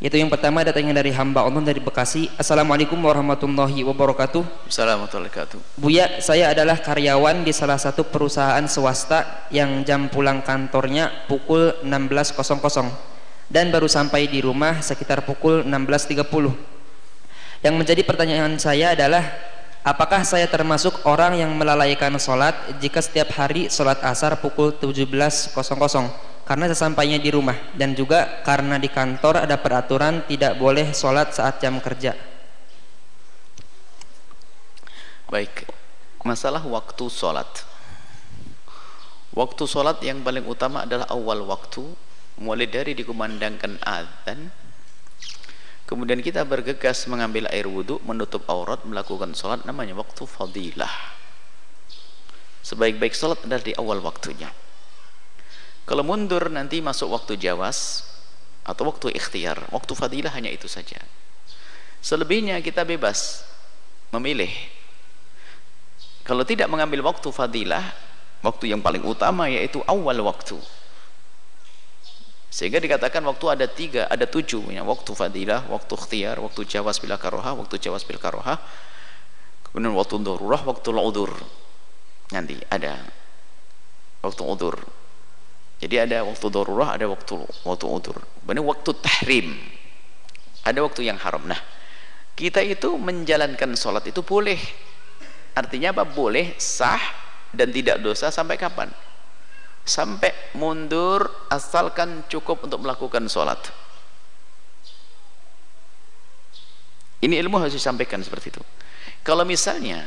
Yaitu yang pertama datangnya dari hamba Allah dari Bekasi. Assalamualaikum warahmatullahi wabarakatuh. Assalamualaikum warahmatullahi wabarakatuh. Buya, saya adalah karyawan di salah satu perusahaan swasta yang jam pulang kantornya pukul 16.00 dan baru sampai di rumah sekitar pukul 16.30. Yang menjadi pertanyaan saya adalah apakah saya termasuk orang yang melalaikan sholat jika setiap hari sholat asar pukul 17.00 karena sesampainya di rumah dan juga karena di kantor ada peraturan tidak boleh sholat saat jam kerja. Baik. Masalah waktu sholat. Waktu sholat yang paling utama adalah awal waktu mulai dari dikumandangkan adzan kemudian kita bergegas mengambil air wudhu menutup aurat melakukan sholat namanya waktu fadilah. Sebaik-baik sholat adalah di awal waktunya kalau mundur nanti masuk waktu jawas atau waktu ikhtiar. Waktu fadilah hanya itu saja. Selebihnya kita bebas memilih. Kalau tidak mengambil waktu fadilah, waktu yang paling utama yaitu awal waktu. Sehingga dikatakan waktu ada tiga, ada tujuh. Ya. Waktu fadilah, waktu ikhtiar, waktu jawas bila karoha, waktu jawas bil karoha. Kemudian waktu dururah, waktu laudur. Nanti ada waktu udur jadi ada waktu darurah ada waktu waktu udur. Benar waktu tahrim. Ada waktu yang haram. Nah kita itu menjalankan sholat itu boleh. Artinya apa? Boleh sah dan tidak dosa sampai kapan? Sampai mundur asalkan cukup untuk melakukan sholat. Ini ilmu harus disampaikan seperti itu. Kalau misalnya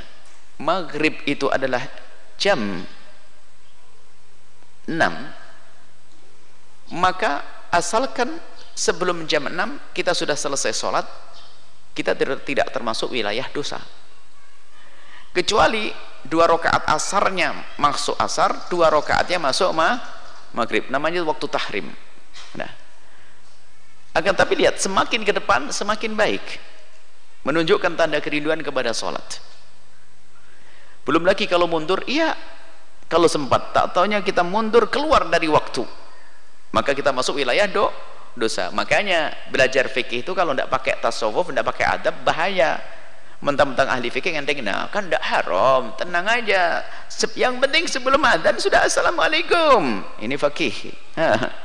maghrib itu adalah jam 6 maka asalkan sebelum jam 6 kita sudah selesai sholat kita tidak termasuk wilayah dosa. Kecuali dua rakaat asarnya masuk asar dua rakaatnya masuk ma maghrib. Namanya waktu tahrim. Nah. Akan tapi lihat semakin ke depan semakin baik. Menunjukkan tanda kerinduan kepada sholat. Belum lagi kalau mundur iya. Kalau sempat tak taunya kita mundur keluar dari waktu maka kita masuk wilayah do dosa. Makanya belajar fikih itu kalau tidak pakai tasawuf tidak pakai adab bahaya. Mentang-mentang ahli fikih yang nah kan tidak haram. Tenang aja. Yang penting sebelum adzan sudah assalamualaikum. Ini fikih.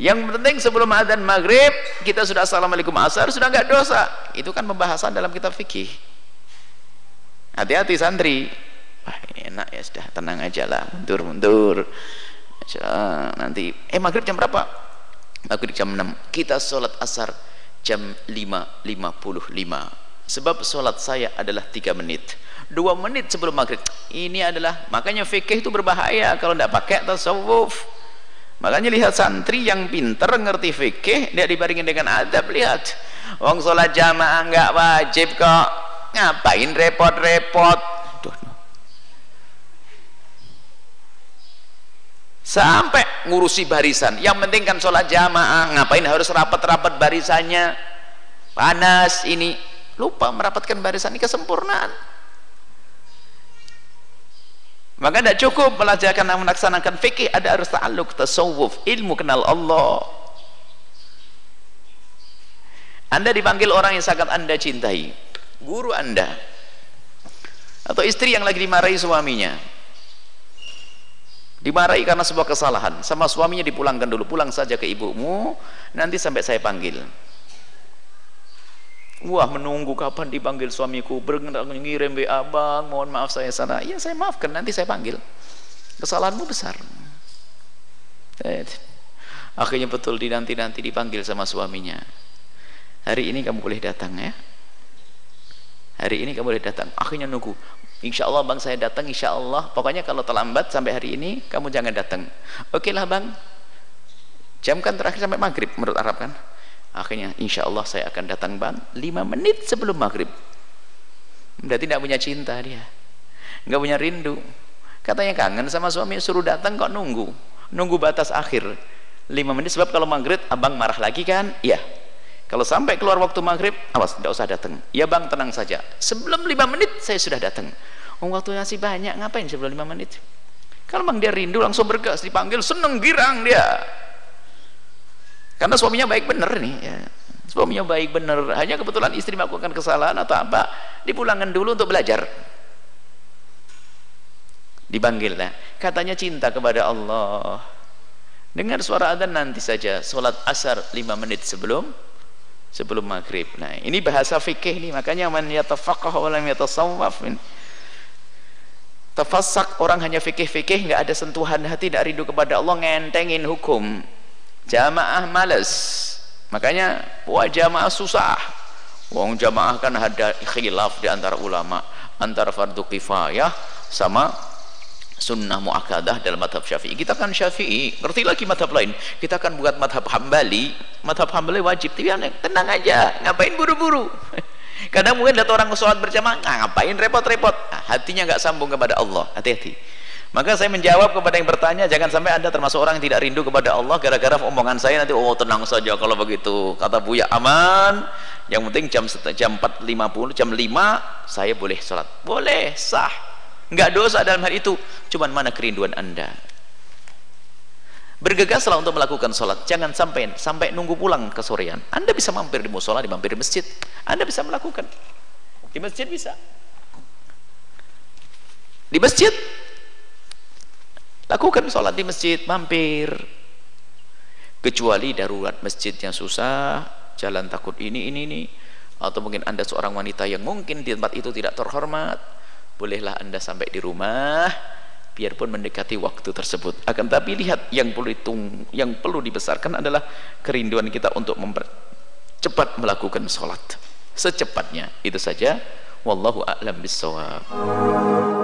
Yang penting sebelum adzan maghrib kita sudah assalamualaikum. Asar sudah enggak dosa. Itu kan pembahasan dalam kitab fikih. Hati-hati santri. Wah ini enak ya sudah. Tenang aja lah mundur mundur nanti. Eh maghrib jam berapa? Maghrib jam 6 kita sholat asar jam 5.55 sebab sholat saya adalah 3 menit. 2 menit sebelum maghrib. Ini adalah makanya fikih itu berbahaya kalau tidak pakai tasawuf. Makanya lihat santri yang pinter ngerti fikih dia dibaringin dengan adab lihat. Wong sholat jamaah nggak wajib kok. Ngapain repot-repot sampai ngurusi barisan. Yang penting kan sholat jamaah. Ngapain harus rapat-rapat barisannya? Panas ini. Lupa merapatkan barisan ini kesempurnaan. Maka tidak cukup belajarkan dan melaksanakan fikih. Ada harus ta'aluk tasawuf ilmu kenal Allah. Anda dipanggil orang yang sangat anda cintai. Guru anda. Atau istri yang lagi dimarahi suaminya dimarahi karena sebuah kesalahan. Sama suaminya dipulangkan dulu. Pulang saja ke ibumu nanti sampai saya panggil. Wah menunggu kapan dipanggil suamiku? Ngirim WA bang mohon maaf saya sana iya saya maafkan nanti saya panggil. Kesalahanmu besar. Akhirnya betul dinanti-nanti dipanggil sama suaminya. Hari ini kamu boleh datang ya. Hari ini kamu boleh datang. Akhirnya nunggu Insya Allah bang saya datang Insya Allah pokoknya kalau terlambat sampai hari ini kamu jangan datang. Oke lah bang. Jam kan terakhir sampai maghrib menurut Arab kan? Akhirnya Insya Allah saya akan datang bang 5 menit sebelum maghrib. Berarti tidak punya cinta dia. Nggak punya rindu. Katanya kangen sama suami suruh datang kok nunggu. Nunggu batas akhir. 5 menit sebab kalau maghrib abang marah lagi kan? Iya kalau sampai keluar waktu maghrib awas tidak usah datang ya bang tenang saja. Sebelum lima menit saya sudah datang oh, waktu masih banyak ngapain sebelum lima menit? Kalau bang dia rindu langsung bergas dipanggil seneng girang dia. Karena suaminya baik bener nih ya. suaminya baik benar hanya kebetulan istri melakukan kesalahan atau apa dipulangkan dulu untuk belajar. Dipanggil lah katanya cinta kepada Allah. Dengar suara adzan nanti saja sholat asar 5 menit sebelum sebelum maghrib. Nah ini bahasa fikih nih makanya man yatafaqah wa lam yatasawwaf tafassak orang hanya fikih-fikih nggak ada sentuhan hati tidak rindu kepada Allah ngentengin hukum. Jamaah males. Makanya wah jamaah susah. Wong jamaah kan ada khilaf di antara ulama antara fardu kifayah sama sunnah muakkadah dalam madhab syafi'i. Kita kan syafi'i ngerti lagi madhab lain. Kita kan buat madhab hambali madhab hambali wajib. Tapi tenang aja ngapain buru-buru? Kadang mungkin lihat orang sholat berjamaah ngapain repot-repot? Nah, hatinya nggak sambung kepada Allah. Hati-hati. Maka saya menjawab kepada yang bertanya jangan sampai anda termasuk orang yang tidak rindu kepada Allah gara-gara omongan saya nanti oh tenang saja kalau begitu kata Buya. Aman. Yang penting jam jam 4.50 jam 5 saya boleh sholat. Boleh sah Enggak dosa dalam hal itu. Cuman mana kerinduan anda? Bergegaslah untuk melakukan sholat. Jangan sampai sampai nunggu pulang ke sorean anda bisa mampir di musola, di mampir di masjid. Anda bisa melakukan. Di masjid bisa. Di masjid. Lakukan sholat di masjid mampir. Kecuali darurat masjid yang susah jalan takut ini ini ini. Atau mungkin anda seorang wanita yang mungkin di tempat itu tidak terhormat bolehlah anda sampai di rumah biarpun mendekati waktu tersebut. Akan tapi lihat yang perlu hitung yang perlu dibesarkan adalah kerinduan kita untuk cepat melakukan sholat. Secepatnya. Itu saja. Wallahu a'lam bissawab